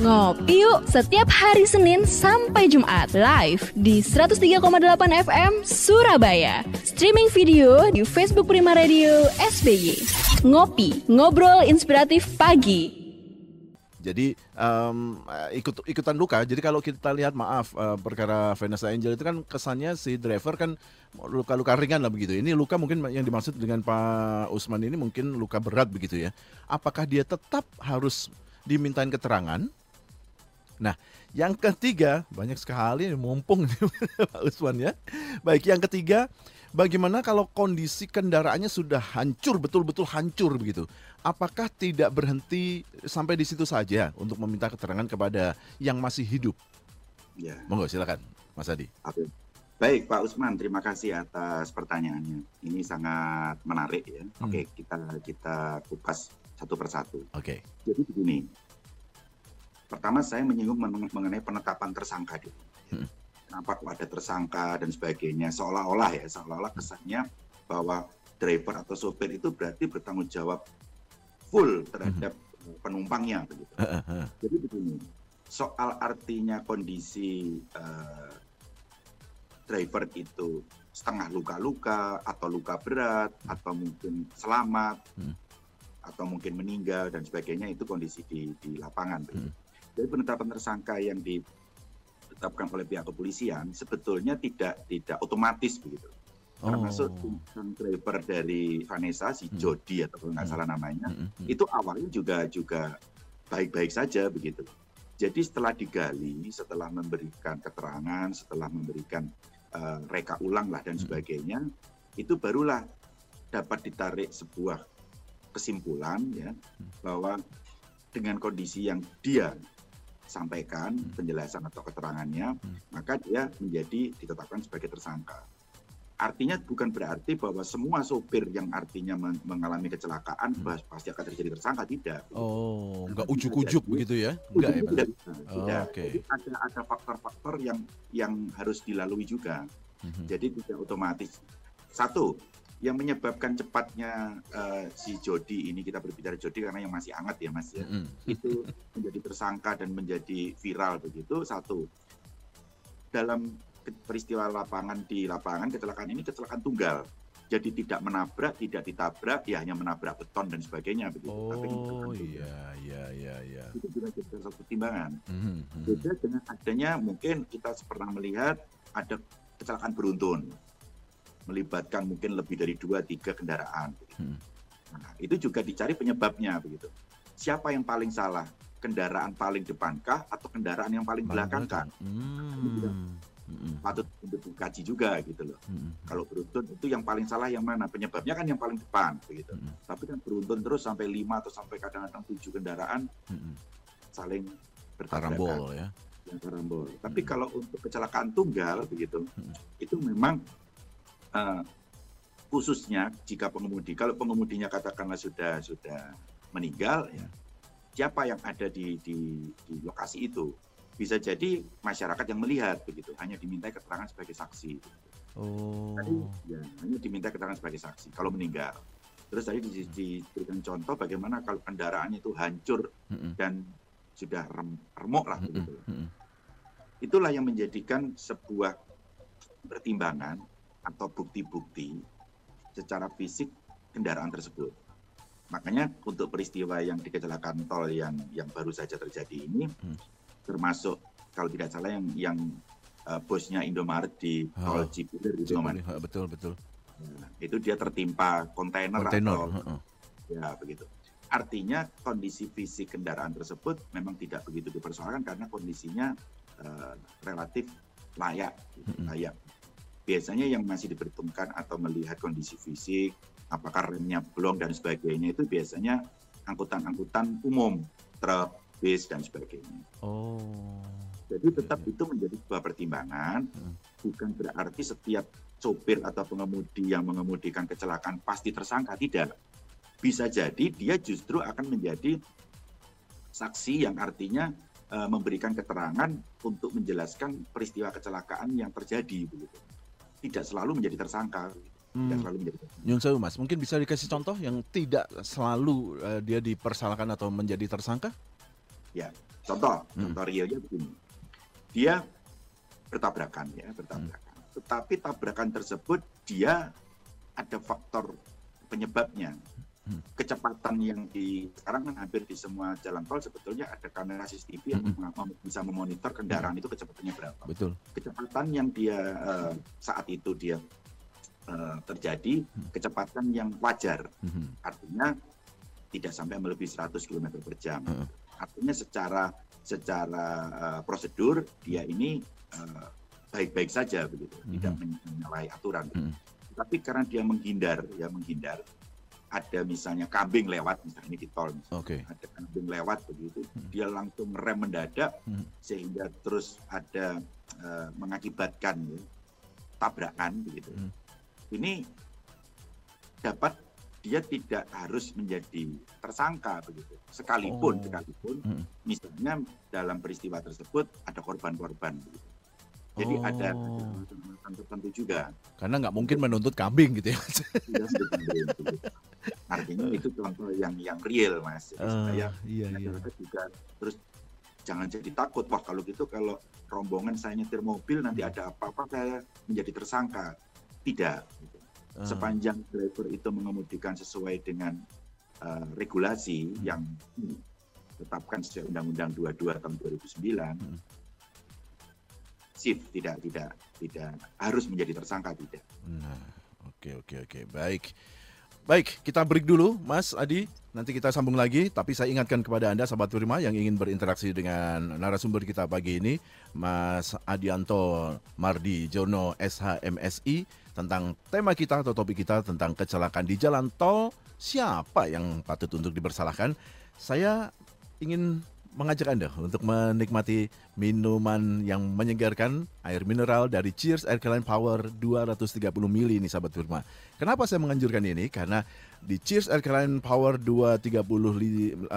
Ngopi yuk setiap hari Senin sampai Jumat live di 103,8 FM Surabaya. Streaming video di Facebook Prima Radio SBY. Ngopi, ngobrol inspiratif pagi. Jadi um, ikut ikutan luka. Jadi kalau kita lihat maaf uh, perkara Vanessa Angel itu kan kesannya si driver kan luka-luka ringan lah begitu. Ini luka mungkin yang dimaksud dengan Pak Usman ini mungkin luka berat begitu ya. Apakah dia tetap harus dimintain keterangan? Nah, yang ketiga banyak sekali mumpung Pak Usman ya. Baik, yang ketiga bagaimana kalau kondisi kendaraannya sudah hancur betul-betul hancur begitu? apakah tidak berhenti sampai di situ saja untuk meminta keterangan kepada yang masih hidup? Ya. Monggo silakan, Mas Adi. Oke. Baik, Pak Usman, terima kasih atas pertanyaannya. Ini sangat menarik ya. Hmm. Oke, kita kita kupas satu persatu. Oke. Jadi begini. Pertama saya menyinggung mengenai penetapan tersangka dulu. Hmm. Kenapa kok ada tersangka dan sebagainya? Seolah-olah ya, seolah-olah kesannya bahwa driver atau sopir itu berarti bertanggung jawab full terhadap mm-hmm. penumpangnya begitu. Jadi begini, soal artinya kondisi uh, driver itu setengah luka-luka atau luka berat mm. atau mungkin selamat hmm. atau mungkin meninggal dan sebagainya itu kondisi di di lapangan. Hmm. Jadi penetapan tersangka yang ditetapkan oleh pihak kepolisian sebetulnya tidak tidak otomatis begitu termasuk oh. sang driver dari Vanessa si hmm. Jody atau kalau nggak hmm. salah namanya hmm, hmm. itu awalnya juga juga baik-baik saja begitu jadi setelah digali setelah memberikan keterangan setelah memberikan uh, reka ulang lah dan sebagainya itu barulah dapat ditarik sebuah kesimpulan ya bahwa dengan kondisi yang dia sampaikan penjelasan atau keterangannya maka dia menjadi ditetapkan sebagai tersangka artinya bukan berarti bahwa semua sopir yang artinya mengalami kecelakaan hmm. pasti akan terjadi tersangka tidak. Oh, enggak ujuk-ujuk begitu ya? Enggak ya, Tidak. Oh, tidak. Okay. Jadi ada ada faktor-faktor yang yang harus dilalui juga. Hmm. Jadi tidak otomatis satu yang menyebabkan cepatnya uh, si Jody ini kita berbicara Jody karena yang masih hangat ya Mas ya. -hmm. Itu menjadi tersangka dan menjadi viral begitu satu. Dalam peristiwa lapangan di lapangan kecelakaan ini kecelakaan tunggal. Jadi tidak menabrak, tidak ditabrak, ya hanya menabrak beton dan sebagainya begitu. Oh Tapi iya iya iya iya. Itu juga jadi satu pertimbangan. Mm -hmm. Beda dengan adanya mungkin kita pernah melihat ada kecelakaan beruntun melibatkan mungkin lebih dari dua tiga kendaraan. Hmm. Nah, itu juga dicari penyebabnya begitu. Siapa yang paling salah? Kendaraan paling depankah atau kendaraan yang paling belakangkah? Hmm hmm. patut untuk dikaji juga gitu loh. Hmm. Kalau beruntun itu yang paling salah yang mana? Penyebabnya kan yang paling depan begitu. Hmm. Tapi kan beruntun terus sampai lima atau sampai kadang-kadang tujuh kendaraan hmm. saling berkarambol ya. Yang karambol. Tapi kalau untuk kecelakaan tunggal begitu, hmm. itu memang khususnya jika pengemudi, kalau pengemudinya katakanlah sudah sudah meninggal, ya, siapa yang ada di, di, di lokasi itu bisa jadi masyarakat yang melihat begitu hanya diminta keterangan sebagai saksi. Oh. Tadi ya hanya diminta keterangan sebagai saksi kalau meninggal. Terus tadi diberikan contoh bagaimana kalau kendaraannya itu hancur mm -hmm. dan sudah rem, remuk lah begitu. Mm -hmm. Itulah yang menjadikan sebuah pertimbangan atau bukti-bukti secara fisik kendaraan tersebut. Makanya untuk peristiwa yang di kecelakaan tol yang yang baru saja terjadi ini, hmm termasuk kalau tidak salah yang yang uh, bosnya Indomaret di tol Cipulir itu Betul betul. Nah, itu dia tertimpa kontainer, atau uh, ya begitu. Artinya kondisi fisik kendaraan tersebut memang tidak begitu dipersoalkan karena kondisinya uh, relatif layak, gitu, layak. Biasanya yang masih diperhitungkan atau melihat kondisi fisik, apakah remnya blong dan sebagainya itu biasanya angkutan-angkutan umum, truk, bis dan sebagainya. Oh. Jadi tetap ya, ya. itu menjadi sebuah pertimbangan, hmm. bukan berarti setiap sopir atau pengemudi yang mengemudikan kecelakaan pasti tersangka tidak. Bisa jadi dia justru akan menjadi saksi yang artinya e, memberikan keterangan untuk menjelaskan peristiwa kecelakaan yang terjadi begitu. Tidak selalu menjadi tersangka. Hmm. Tidak selalu menjadi tersangka. Mas, mungkin bisa dikasih contoh yang tidak selalu uh, dia dipersalahkan atau menjadi tersangka? Ya, Contoh, hmm. contoh Rio nya begini. Dia bertabrakan ya, bertabrakan. Hmm. Tetapi tabrakan tersebut dia ada faktor penyebabnya. Hmm. Kecepatan yang di sekarang kan hampir di semua jalan tol sebetulnya ada kamera CCTV yang hmm. bisa memonitor kendaraan hmm. itu kecepatannya berapa. Betul. Kecepatan yang dia uh, saat itu dia uh, terjadi hmm. kecepatan yang wajar. Hmm. Artinya tidak sampai melebihi 100 km per jam. Hmm. Artinya secara secara uh, prosedur dia ini uh, baik-baik saja begitu, hmm. tidak menyalahi aturan. Hmm. Tapi karena dia menghindar, ya menghindar, ada misalnya kambing lewat misalnya di tol, misalnya, okay. ada kambing lewat begitu, hmm. dia langsung rem mendadak hmm. sehingga terus ada uh, mengakibatkan ya, tabrakan begitu. Hmm. Ini dapat dia tidak harus menjadi tersangka begitu. Sekalipun, oh. sekalipun, hmm. misalnya dalam peristiwa tersebut ada korban-korban begitu. Jadi oh. ada tertentu juga. Karena nggak mungkin menuntut kambing gitu ya. Artinya itu contoh yang yang real mas. Jadi uh, supaya iya, iya. juga terus jangan jadi takut. Wah kalau gitu kalau rombongan saya nyetir mobil nanti ada apa-apa saya menjadi tersangka. Tidak. Gitu uh. sepanjang driver itu mengemudikan sesuai dengan uh, regulasi hmm. yang ditetapkan sesuai Undang-Undang 22 tahun 2009 hmm. sip tidak tidak tidak harus menjadi tersangka tidak. Nah, oke oke oke baik. Baik, kita break dulu, Mas Adi. Nanti kita sambung lagi, tapi saya ingatkan kepada Anda, sahabat Prima, yang ingin berinteraksi dengan narasumber kita pagi ini, Mas Adianto Mardi Jono SHMSI, tentang tema kita atau topik kita tentang kecelakaan di jalan tol. Siapa yang patut untuk dipersalahkan? Saya ingin mengajak Anda untuk menikmati minuman yang menyegarkan air mineral dari Cheers Alkaline Power 230 ml ini sahabat Firma. Kenapa saya menganjurkan ini? Karena di Cheers Alkaline Power 230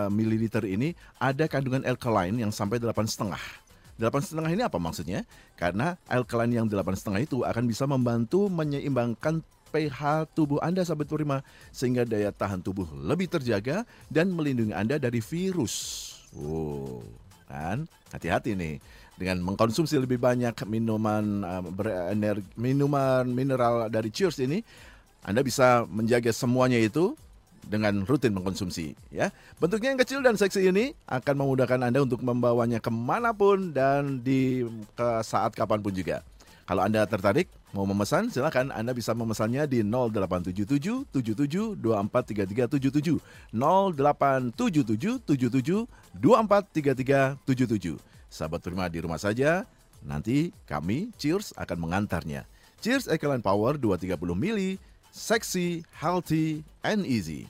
ml ini ada kandungan alkaline yang sampai 8,5 Delapan setengah ini apa maksudnya? Karena alkaline yang delapan setengah itu akan bisa membantu menyeimbangkan pH tubuh Anda sahabat Purima sehingga daya tahan tubuh lebih terjaga dan melindungi Anda dari virus. Wow, kan hati-hati nih dengan mengkonsumsi lebih banyak minuman uh, berenergi, minuman mineral dari Cheers ini, Anda bisa menjaga semuanya itu dengan rutin mengkonsumsi. Ya, bentuknya yang kecil dan seksi ini akan memudahkan Anda untuk membawanya ke mana pun dan di ke saat kapan pun juga. Kalau Anda tertarik mau memesan, silakan Anda bisa memesannya di 0877 77 243377 0877 77 243377. Sahabat Prima di rumah saja, nanti kami Cheers akan mengantarnya. Cheers Ecoline Power 230 mili, seksi, healthy, and easy.